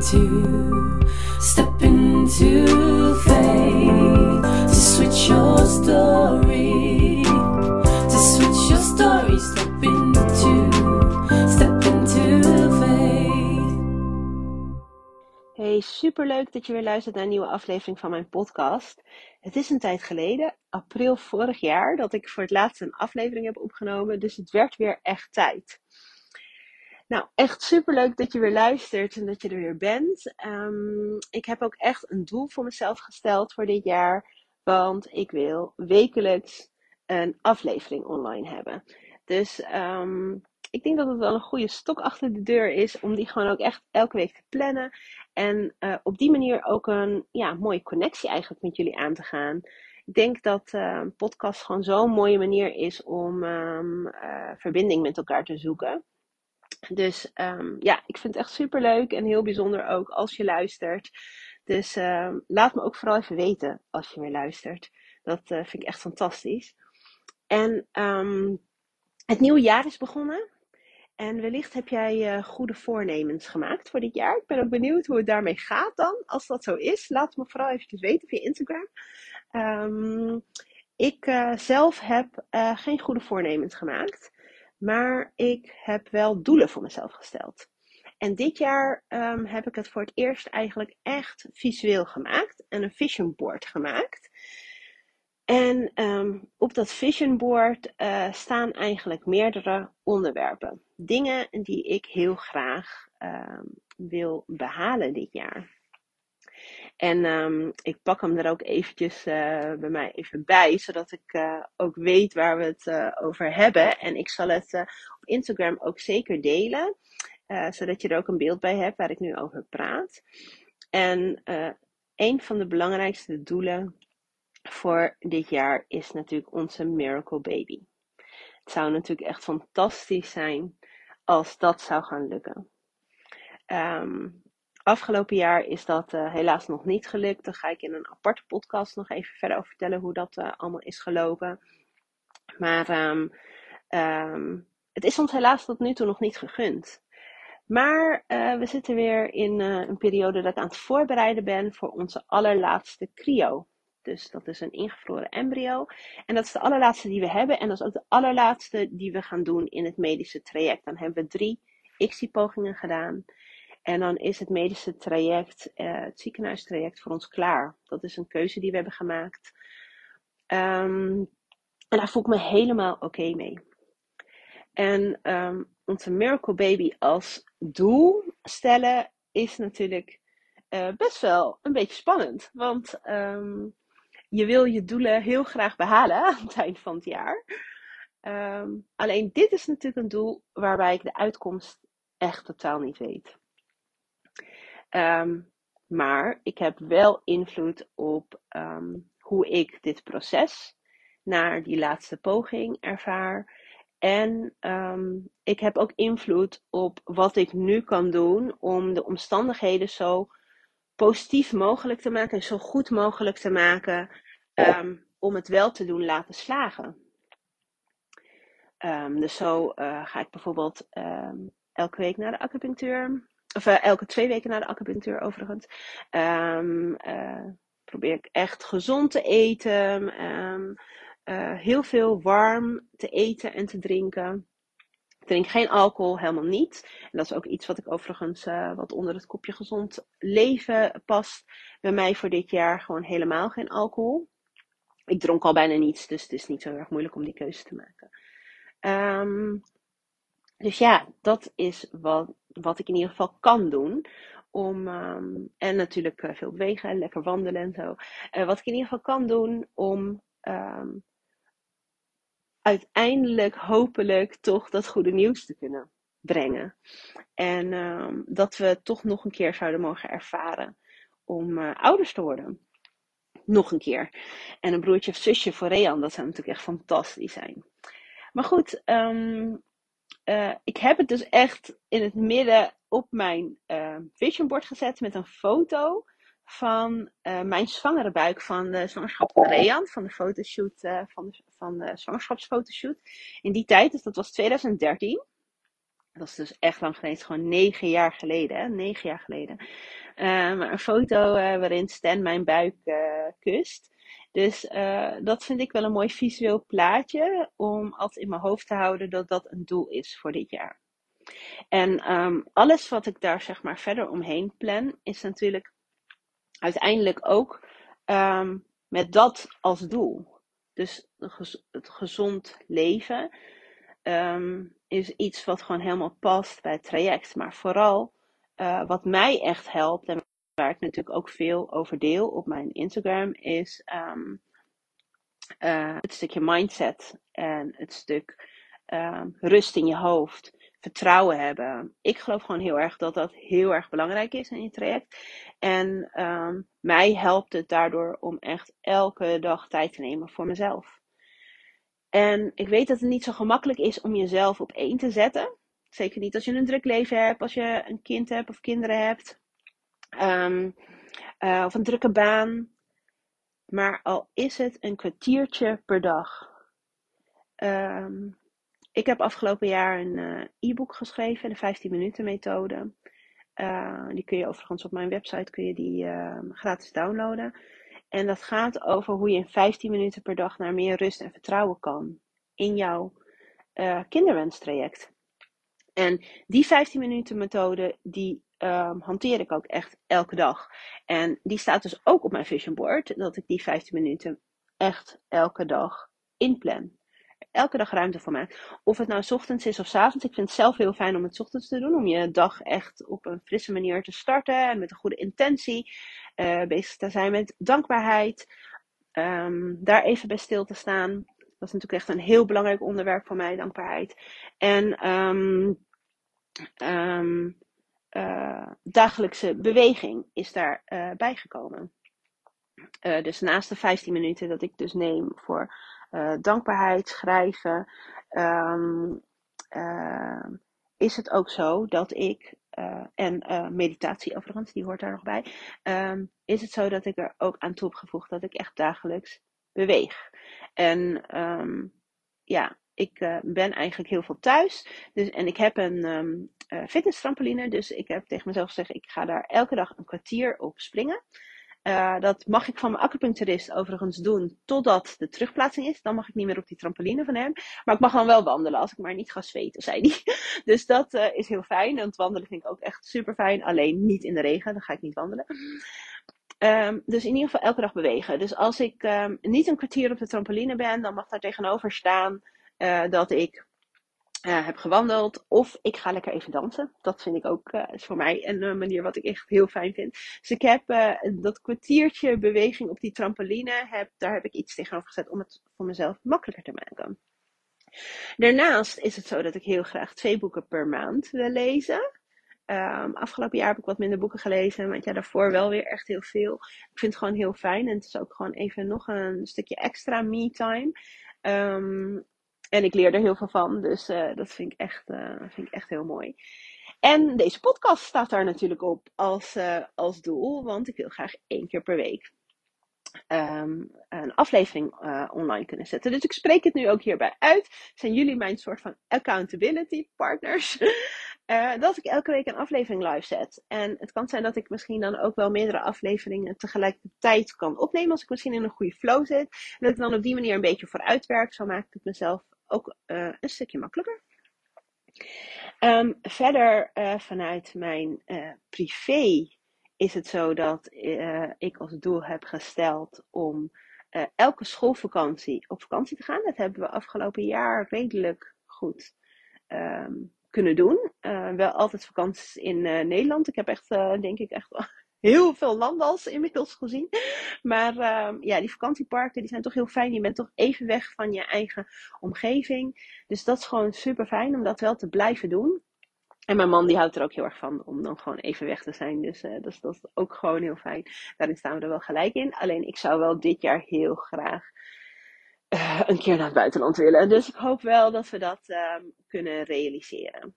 into, step into faith to switch your story, to switch your story, step into, step into faith. Hey, superleuk dat je weer luistert naar een nieuwe aflevering van mijn podcast. Het is een tijd geleden, april vorig jaar, dat ik voor het laatst een aflevering heb opgenomen. Dus het werd weer echt tijd. Nou, echt superleuk dat je weer luistert en dat je er weer bent. Ehm, ik heb ook echt een doel voor mezelf gesteld voor dit jaar. Want ik wil wekelijks een aflevering online hebben. Dus ehm, ik denk dat het wel een goede stok achter de deur is om die gewoon ook echt elke week te plannen. En uh, op die manier ook een ja, mooie connectie eigenlijk met jullie aan te gaan. Ik denk dat een podcast gewoon zo'n mooie manier is om um, uh, verbinding met elkaar te zoeken. Dus um, ja, ik vind het echt super leuk en heel bijzonder ook als je luistert. Dus uh, laat me ook vooral even weten als je weer luistert. Dat uh, vind ik echt fantastisch. En um, het nieuwe jaar is begonnen. En wellicht heb jij uh, goede voornemens gemaakt voor dit jaar. Ik ben ook benieuwd hoe het daarmee gaat dan. Als dat zo is, laat me vooral eventjes weten via Instagram. Ik uh, zelf heb geen goede voornemens gemaakt. Maar ik heb wel doelen voor mezelf gesteld. En dit jaar um, heb ik het voor het eerst eigenlijk echt visueel gemaakt. En een vision board gemaakt. En um, op dat vision board uh, staan eigenlijk meerdere onderwerpen. Dingen die ik heel graag um, wil behalen dit jaar. En um, ik pak hem er ook eventjes uh, bij mij even bij, zodat ik uh, ook weet waar we het uh, over hebben. En ik zal het op Instagram ook zeker delen, zodat je er ook een beeld bij hebt waar ik nu over praat. En een van de belangrijkste doelen voor dit jaar is natuurlijk onze Miracle Baby. Het zou natuurlijk echt fantastisch zijn als dat zou gaan lukken. Um, Afgelopen jaar is dat uh, helaas nog niet gelukt. Daar ga ik in een aparte podcast nog even verder over vertellen hoe dat uh, allemaal is gelopen. Maar um, het is ons helaas tot nu toe nog niet gegund. Maar uh, we zitten weer in een periode dat ik aan het voorbereiden ben voor onze allerlaatste cryo. Dus dat is een ingevroren embryo. En dat is de allerlaatste die we hebben. En dat is ook de allerlaatste die we gaan doen in het medische traject. Dan hebben we drie ICSI-pogingen gedaan. En dan is het medische traject, uh, het ziekenhuistraject voor ons klaar. Dat is een keuze die we hebben gemaakt. Um, en daar voel ik me helemaal oké mee. En um, onze Miracle Baby als doel stellen is natuurlijk uh, best wel een beetje spannend. Want um, je wil je doelen heel graag behalen aan het eind van het jaar. Alleen dit is natuurlijk een doel waarbij ik de uitkomst echt totaal niet weet. Um, maar ik heb wel invloed op um, hoe ik dit proces naar die laatste poging ervaar. En um, ik heb ook invloed op wat ik nu kan doen om de omstandigheden zo positief mogelijk te maken en zo goed mogelijk te maken om het wel te doen laten slagen. Dus zo uh, ga ik bijvoorbeeld elke week naar de acupunctuur. Of uh, elke twee weken naar de acupunctuur overigens. Um, uh, probeer ik echt gezond te eten. Um, uh, heel veel warm te eten en te drinken. Ik drink geen alcohol, helemaal niet. En dat is ook iets wat ik overigens wat onder het kopje gezond leven past. Bij mij voor dit jaar gewoon helemaal geen alcohol. Ik dronk al bijna niets, dus het is niet zo erg moeilijk om die keuze te maken. Um, dus ja, dat is wat, wat ik in ieder geval kan doen. Om, um, en natuurlijk uh, veel bewegen, lekker wandelen en zo. Uh, wat ik in ieder geval kan doen om um, uiteindelijk hopelijk toch dat goede nieuws te kunnen brengen. En um, dat we toch nog een keer zouden mogen ervaren om uh, ouders te worden. Nog een keer. En een broertje of zusje voor Rean, dat zou natuurlijk echt fantastisch zijn. Maar goed, um, uh, ik heb het dus echt in het midden op mijn uh, visionboard gezet met een foto van uh, mijn zwangere buik van de zwangerschap van Rean, van de fotoshoot, van de, van de zwangerschapsfotoshoot. In die tijd, dus dat was 2013. Dat is dus echt lang geleden. Gewoon negen jaar geleden. Negen jaar geleden. Een foto waarin Stan mijn buik kust. Dus dat vind ik wel een mooi visueel plaatje. Om altijd in mijn hoofd te houden dat dat een doel is voor dit jaar. En um, alles wat ik daar zeg maar verder omheen plan, is natuurlijk uiteindelijk ook um, met dat als doel. Dus het gezond leven um, is iets wat gewoon helemaal past bij het traject. Maar vooral uh, wat mij echt helpt en waar ik natuurlijk ook veel over deel op mijn Instagram is um, uh, het stukje mindset en het stuk um, rust in je hoofd, vertrouwen hebben. Ik geloof gewoon heel erg dat dat heel erg belangrijk is in je traject. En um, mij helpt het daardoor om echt elke dag tijd te nemen voor mezelf. En ik weet dat het niet zo gemakkelijk is om jezelf op één te zetten. Zeker niet als je een druk leven hebt, als je een kind hebt of kinderen hebt. Um, uh, of een drukke baan. Maar al is het een kwartiertje per dag. Um, ik heb afgelopen jaar een uh, e-book geschreven, de 15 minuten methode. Uh, die kun je overigens op mijn website kun je die, gratis downloaden. En dat gaat over hoe je in 15 minuten per dag naar meer rust en vertrouwen kan in jouw kinderwenstraject. En die 15 minuten methode, die um, hanteer ik ook echt elke dag. En die staat dus ook op mijn vision board, dat ik die 15 minuten echt elke dag inplan elke dag ruimte voor mij. Of het nou ochtends is of s avonds. Ik vind het zelf heel fijn om het ochtends te doen. Om je dag echt op een frisse manier te starten. En met een goede intentie. Uh, bezig te zijn met dankbaarheid. Um, daar even bij stil te staan. Dat is natuurlijk echt een heel belangrijk onderwerp voor mij, dankbaarheid. En um, uh, dagelijkse beweging is daar uh, bijgekomen. Uh, dus naast de 15 minuten dat ik dus neem voor dankbaarheid, schrijven, uh, is het ook zo dat ik, en meditatie overigens, die hoort daar nog bij, um, is het zo dat ik er ook aan toe heb gevoegd dat ik echt dagelijks beweeg. En um, ja, ik ben eigenlijk heel veel thuis. Dus, en ik heb een um, fitness trampoline. Dus ik heb tegen mezelf gezegd, ik ga daar elke dag een kwartier op springen. Uh, dat mag ik van mijn acupuncturist overigens doen totdat de terugplaatsing is. Dan mag ik niet meer op die trampoline van hem. Maar ik mag dan wel wandelen als ik maar niet ga zweten, zei hij. Dus dat is heel fijn. Het wandelen vind ik ook echt super fijn. Alleen niet in de regen, dan ga ik niet wandelen. Um, dus in ieder geval elke dag bewegen. Dus als ik um, niet een kwartier op de trampoline ben, dan mag daar tegenover staan uh, dat ik uh, heb gewandeld. Of ik ga lekker even dansen. Dat vind ik ook, uh, is voor mij een manier wat ik echt heel fijn vind. Dus ik heb dat kwartiertje beweging op die trampoline. Heb, daar heb ik iets tegenover gezet om het voor mezelf makkelijker te maken. Daarnaast is het zo dat ik heel graag twee boeken per maand wil lezen. Um, afgelopen jaar heb ik wat minder boeken gelezen, maar ja, daarvoor wel weer echt heel veel. Ik vind het gewoon heel fijn en het is ook gewoon even nog een stukje extra me-time. Um, en ik leer er heel veel van. Dus uh, dat vind ik, echt, uh, vind ik echt heel mooi. En deze podcast staat daar natuurlijk op als, uh, als doel. Want ik wil graag één keer per week um, een aflevering online kunnen zetten. Dus ik spreek het nu ook hierbij uit. Zijn jullie mijn soort van accountability partners? dat ik elke week een aflevering live zet. En het kan zijn dat ik misschien dan ook wel meerdere afleveringen tegelijkertijd kan opnemen. Als ik misschien in een goede flow zit. En dat ik dan op die manier een beetje vooruit werk. Zo maak ik het mezelf ook uh, een stukje makkelijker. Um, verder uh, vanuit mijn uh, privé is het zo dat ik als doel heb gesteld om elke schoolvakantie op vakantie te gaan. Dat hebben we afgelopen jaar redelijk goed um, kunnen doen. wel altijd vakanties in Nederland. Ik heb echt, denk ik, echt heel veel landals inmiddels gezien. Maar uh, ja, die vakantieparken die zijn toch heel fijn. Je bent toch even weg van je eigen omgeving. Dus dat is gewoon super fijn om dat wel te blijven doen. En mijn man die houdt er ook heel erg van om dan gewoon even weg te zijn. Dus uh, dat, dat is ook gewoon heel fijn. Daarin staan we er wel gelijk in. Alleen ik zou wel dit jaar heel graag uh, een keer naar het buitenland willen. Dus ik hoop wel dat we dat uh, kunnen realiseren.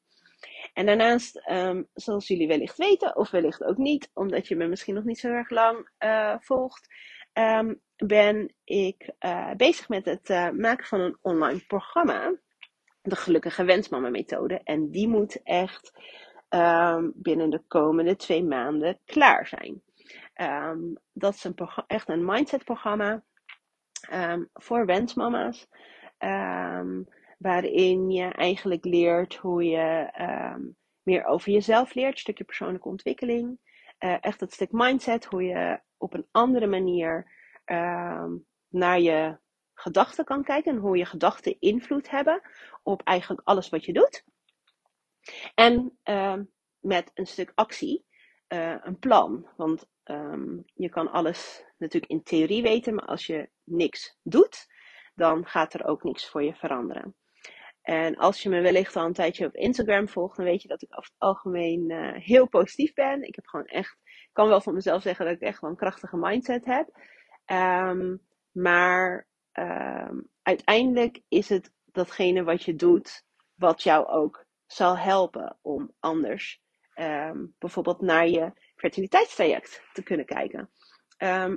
En daarnaast, um, zoals jullie wellicht weten, of wellicht ook niet, omdat je me misschien nog niet zo erg lang uh, volgt, um, ben ik uh, bezig met het uh, maken van een online programma. de gelukkige wensmama methode. En die moet echt um, binnen de komende twee maanden klaar zijn. Dat is echt een mindset programma voor wensmama's. Waarin je eigenlijk leert hoe je meer over jezelf leert, een stukje persoonlijke ontwikkeling. Uh, echt het stuk mindset, hoe je op een andere manier naar je gedachten kan kijken en hoe je gedachten invloed hebben op eigenlijk alles wat je doet. En um, met een stuk actie, uh, een plan. Want je kan alles natuurlijk in theorie weten, maar als je niks doet, dan gaat er ook niks voor je veranderen. En als je me wellicht al een tijdje op Instagram volgt, dan weet je dat ik over het algemeen uh, heel positief ben. Ik heb gewoon echt, ik kan wel van mezelf zeggen dat ik echt wel een krachtige mindset heb. Um, maar um, uiteindelijk is het datgene wat je doet, wat jou ook zal helpen om anders um, bijvoorbeeld naar je fertiliteitstraject te kunnen kijken.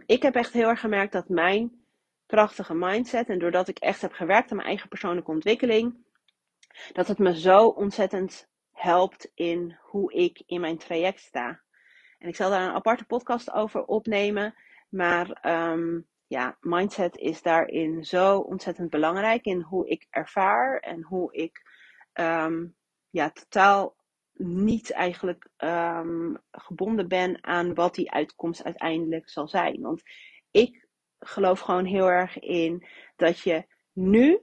Ik heb echt heel erg gemerkt dat mijn krachtige mindset en doordat ik echt heb gewerkt aan mijn eigen persoonlijke ontwikkeling, dat het me zo ontzettend helpt in hoe ik in mijn traject sta. En ik zal daar een aparte podcast over opnemen. Maar um, ja, mindset is daarin zo ontzettend belangrijk in hoe ik ervaar en hoe ik um, ja, totaal niet eigenlijk um, gebonden ben aan wat die uitkomst uiteindelijk zal zijn. Want ik geloof gewoon heel erg in dat je nu,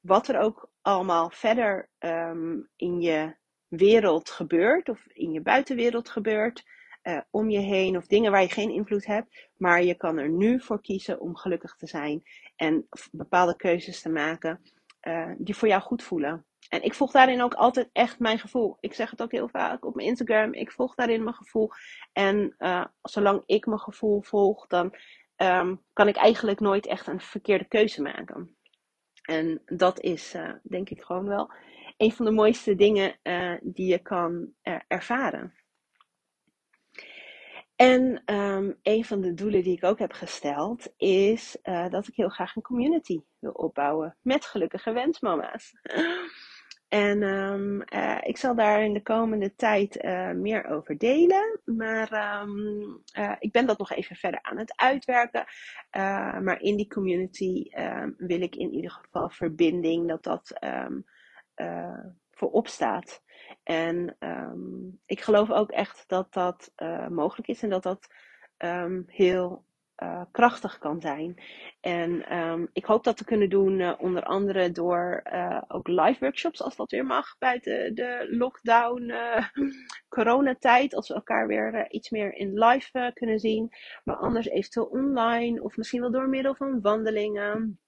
wat er ook allemaal verder um, in je wereld gebeurt, of in je buitenwereld gebeurt, uh, om je heen of dingen waar je geen invloed hebt. Maar je kan er nu voor kiezen om gelukkig te zijn en bepaalde keuzes te maken uh, die voor jou goed voelen. En ik volg daarin ook altijd echt mijn gevoel. Ik zeg het ook heel vaak op mijn Instagram. Ik volg daarin mijn gevoel. En uh, zolang ik mijn gevoel volg, dan um, kan ik eigenlijk nooit echt een verkeerde keuze maken. En dat is uh, denk ik gewoon wel een van de mooiste dingen uh, die je kan ervaren. En um, een van de doelen die ik ook heb gesteld is dat ik heel graag een community wil opbouwen met gelukkige wensmama's. En um, uh, ik zal daar in de komende tijd uh, meer over delen. Maar um, ik ben dat nog even verder aan het uitwerken. maar in die community wil ik in ieder geval verbinding, dat dat voorop staat. En ik geloof ook echt dat dat mogelijk is en dat dat heel uh, krachtig kan zijn. En um, ik hoop dat te kunnen doen, uh, onder andere door ook live workshops, als dat weer mag, buiten de lockdown, coronatijd, als we elkaar weer iets meer in live kunnen zien. Maar anders eventueel online of misschien wel door middel van wandelingen.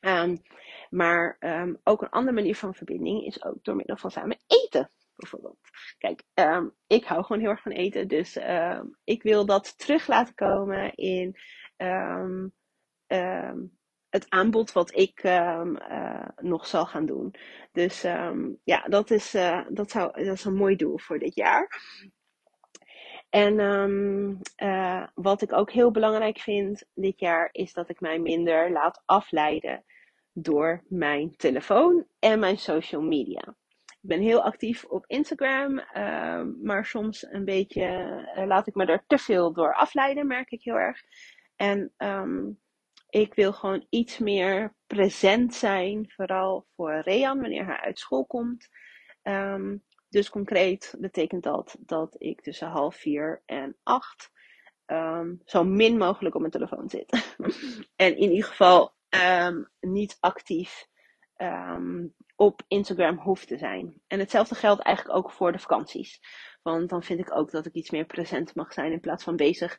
Um, maar um, ook een andere manier van verbinding is ook door middel van samen eten bijvoorbeeld. Kijk, um, ik hou gewoon heel erg van eten. Dus um, ik wil dat terug laten komen in um, het aanbod wat ik uh, nog zal gaan doen. Dus ja, dat is, uh, dat, zou, dat is een mooi doel voor dit jaar. En uh, wat ik ook heel belangrijk vind dit jaar is dat ik mij minder laat afleiden door mijn telefoon en mijn social media. Ik ben heel actief op Instagram, uh, maar soms een beetje uh, laat ik me er te veel door afleiden, merk ik heel erg. En um, ik wil gewoon iets meer present zijn, vooral voor Rean wanneer hij uit school komt. Um, dus concreet betekent dat dat ik tussen half vier en acht zo min mogelijk op mijn telefoon zit. en in ieder geval niet actief um, op Instagram hoeft te zijn. En hetzelfde geldt eigenlijk ook voor de vakanties. Want dan vind ik ook dat ik iets meer present mag zijn in plaats van bezig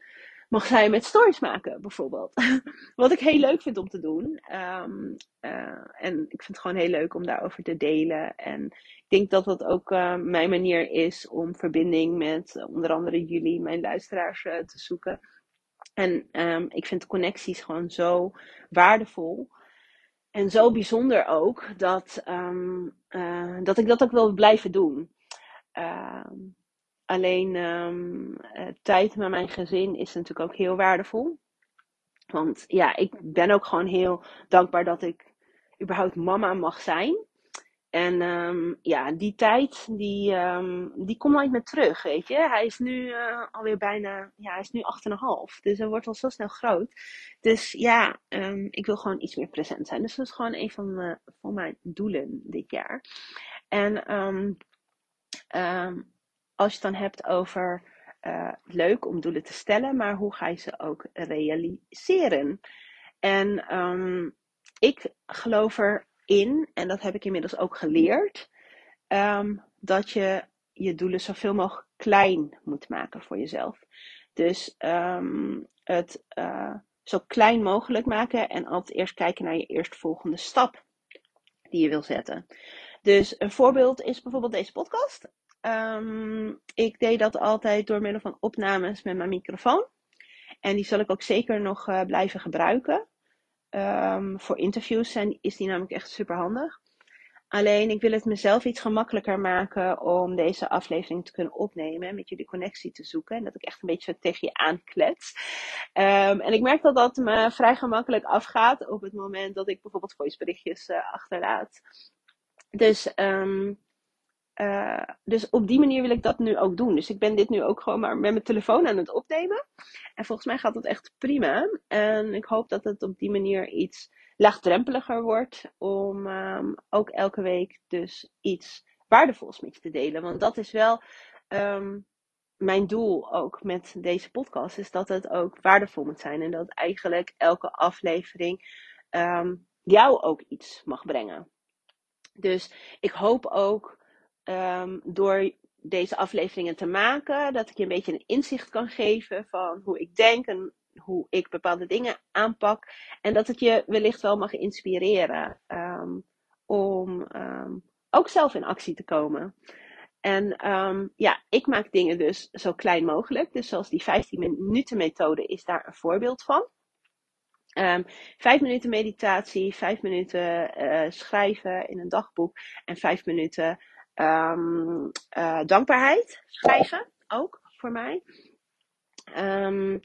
mag zijn met stories maken, bijvoorbeeld. Wat ik heel leuk vind om te doen. Um, uh, en ik vind het gewoon heel leuk om daarover te delen. En ik denk dat dat ook uh, mijn manier is om verbinding met uh, onder andere jullie, mijn luisteraars, te zoeken. En um, ik vind connecties gewoon zo waardevol. En zo bijzonder ook dat, um, uh, dat ik dat ook wil blijven doen. Uh, alleen um, uh, tijd met mijn gezin is natuurlijk ook heel waardevol. Want ja, ik ben ook gewoon heel dankbaar dat ik überhaupt mama mag zijn. En um, ja, die tijd, die, um, die komt nooit meer terug, weet je. Hij is nu uh, alweer bijna, ja, hij is nu 8,5. Dus hij wordt al zo snel groot. Dus ja, um, ik wil gewoon iets meer present zijn. Dus dat is gewoon een van, uh, van mijn doelen dit jaar. En als je het dan hebt over uh, leuk om doelen te stellen, maar hoe ga je ze ook realiseren? En ik geloof en dat heb ik inmiddels ook geleerd, um, dat je je doelen zoveel mogelijk klein moet maken voor jezelf. Dus um, het uh, zo klein mogelijk maken en altijd eerst kijken naar je eerstvolgende stap die je wil zetten. Dus een voorbeeld is bijvoorbeeld deze podcast. Um, ik deed dat altijd door middel van opnames met mijn microfoon. En die zal ik ook zeker nog uh, blijven gebruiken. Um, voor interviews zijn, is die namelijk echt super handig. Alleen ik wil het mezelf iets gemakkelijker maken om deze aflevering te kunnen opnemen en met jullie connectie te zoeken. En dat ik echt een beetje tegen je aanklets. Um, en ik merk dat dat me vrij gemakkelijk afgaat op het moment dat ik bijvoorbeeld voiceberichtjes uh, achterlaat. Dus um, uh, dus op die manier wil ik dat nu ook doen. Dus ik ben dit nu ook gewoon maar met mijn telefoon aan het opnemen. En volgens mij gaat dat echt prima. En ik hoop dat het op die manier iets laagdrempeliger wordt. Om um, ook elke week dus iets waardevols met je te delen. Want dat is wel um, mijn doel ook met deze podcast. Is dat het ook waardevol moet zijn. En dat eigenlijk elke aflevering um, jou ook iets mag brengen. Dus ik hoop ook um, door deze afleveringen te maken, dat ik je een beetje een inzicht kan geven van hoe ik denk en hoe ik bepaalde dingen aanpak. En dat het je wellicht wel mag inspireren um, om um, ook zelf in actie te komen. En ja, ik maak dingen dus zo klein mogelijk. Dus zoals die 15 minuten methode is daar een voorbeeld van. Vijf minuten meditatie, vijf minuten uh, schrijven in een dagboek en vijf minuten um, dankbaarheid schrijven, ook voor mij. Um,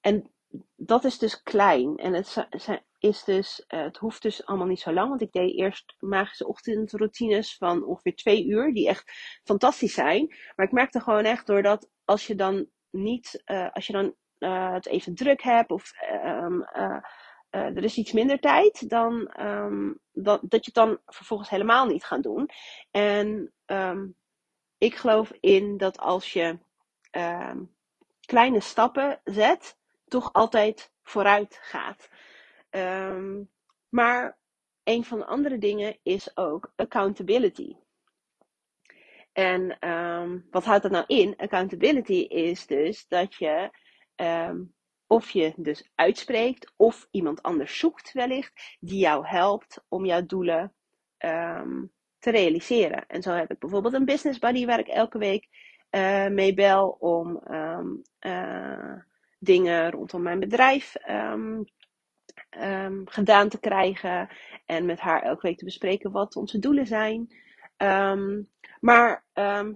en dat is dus klein. En het is dus, uh, het hoeft dus allemaal niet zo lang. Want ik deed eerst magische ochtendroutines van ongeveer twee uur, die echt fantastisch zijn. Maar ik merkte gewoon echt doordat als je dan niet, uh, als je dan het even druk hebt of um, er is iets minder tijd, dan um, dat, dat je het dan vervolgens helemaal niet gaat doen. En um, ik geloof in dat als je um, kleine stappen zet, toch altijd vooruit gaat. maar een van de andere dingen is ook accountability. En wat houdt dat nou in? Accountability is dus dat je of je dus uitspreekt of iemand anders zoekt wellicht die jou helpt om jouw doelen um, te realiseren. En zo heb ik bijvoorbeeld een business buddy waar ik elke week uh, mee bel om um, uh, dingen rondom mijn bedrijf um, gedaan te krijgen en met haar elke week te bespreken wat onze doelen zijn. maar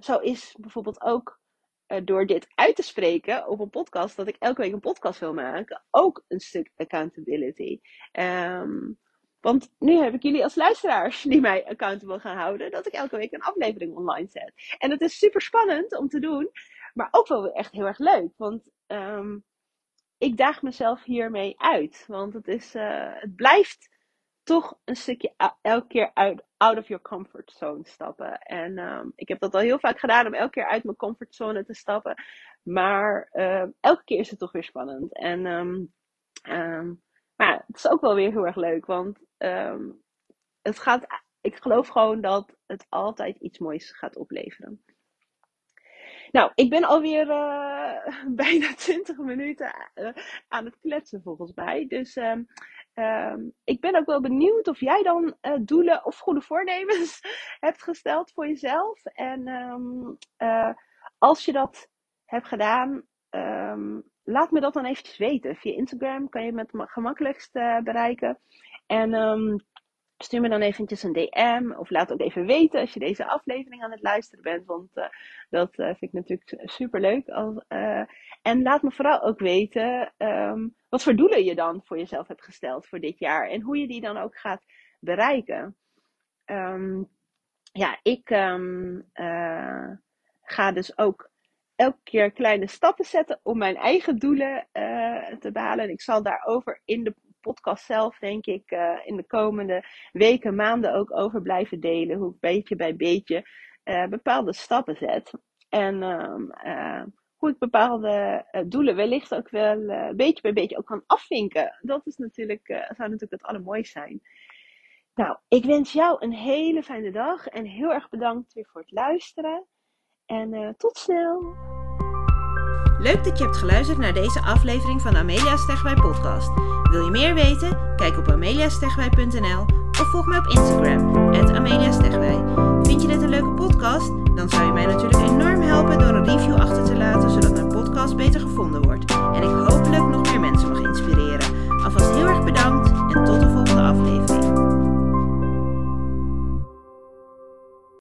zo is bijvoorbeeld ook eh, door dit uit te spreken op een podcast, dat ik elke week een podcast wil maken, ook een stuk accountability. Um, want nu heb ik jullie als luisteraars die mij accountable gaan houden, dat ik elke week een aflevering online zet. En dat is super spannend om te doen, maar ook wel echt heel erg leuk. Want um, ik daag mezelf hiermee uit. Want het, is, uh, het blijft toch een stukje elke keer uit, out of your comfort zone stappen. En um, ik heb dat al heel vaak gedaan om elke keer uit mijn comfortzone te stappen. Maar uh, elke keer is het toch weer spannend. En um, maar het is ook wel weer heel erg leuk. Want het gaat, ik geloof gewoon dat het altijd iets moois gaat opleveren. Nou, ik ben alweer uh, bijna 20 minuten uh, aan het kletsen volgens mij. Dus um, ik ben ook wel benieuwd of jij dan uh, doelen of goede voornemens hebt gesteld voor jezelf. En um, als je dat hebt gedaan, laat me dat dan eventjes weten. Via Instagram kan je het gemakkelijkst bereiken. En Stuur me dan eventjes een DM of laat ook even weten als je deze aflevering aan het luisteren bent. Want uh, dat uh, vind ik natuurlijk super leuk. Uh, en laat me vooral ook weten um, wat voor doelen je dan voor jezelf hebt gesteld voor dit jaar. En hoe je die dan ook gaat bereiken. ehm, ja, ik ehm, eh, ga dus ook elke keer kleine stappen zetten om mijn eigen doelen eh, te behalen. En ik zal daarover in de podcast zelf, denk ik, eh, in de komende weken, maanden ook over blijven delen. Hoe ik beetje bij beetje bepaalde stappen zet. En ehm, hoe ik bepaalde doelen wellicht ook wel beetje bij beetje ook kan afvinken. Dat is natuurlijk, zou natuurlijk het allermooiste zijn. Nou, ik wens jou een hele fijne dag en heel erg bedankt weer voor het luisteren. En tot snel! Leuk dat je hebt geluisterd naar deze aflevering van Amelia Stegwij podcast. Wil je meer weten? Kijk op ameliastegwij.nl of volg mij op Instagram, ameliastegwij. Vind je dit een leuke podcast? Dan zou je mij natuurlijk enorm helpen door een review achter te laten, zodat mijn podcast beter gevonden wordt. En ik hopelijk nog meer mensen mag inspireren. Alvast heel erg bedankt en tot de volgende aflevering.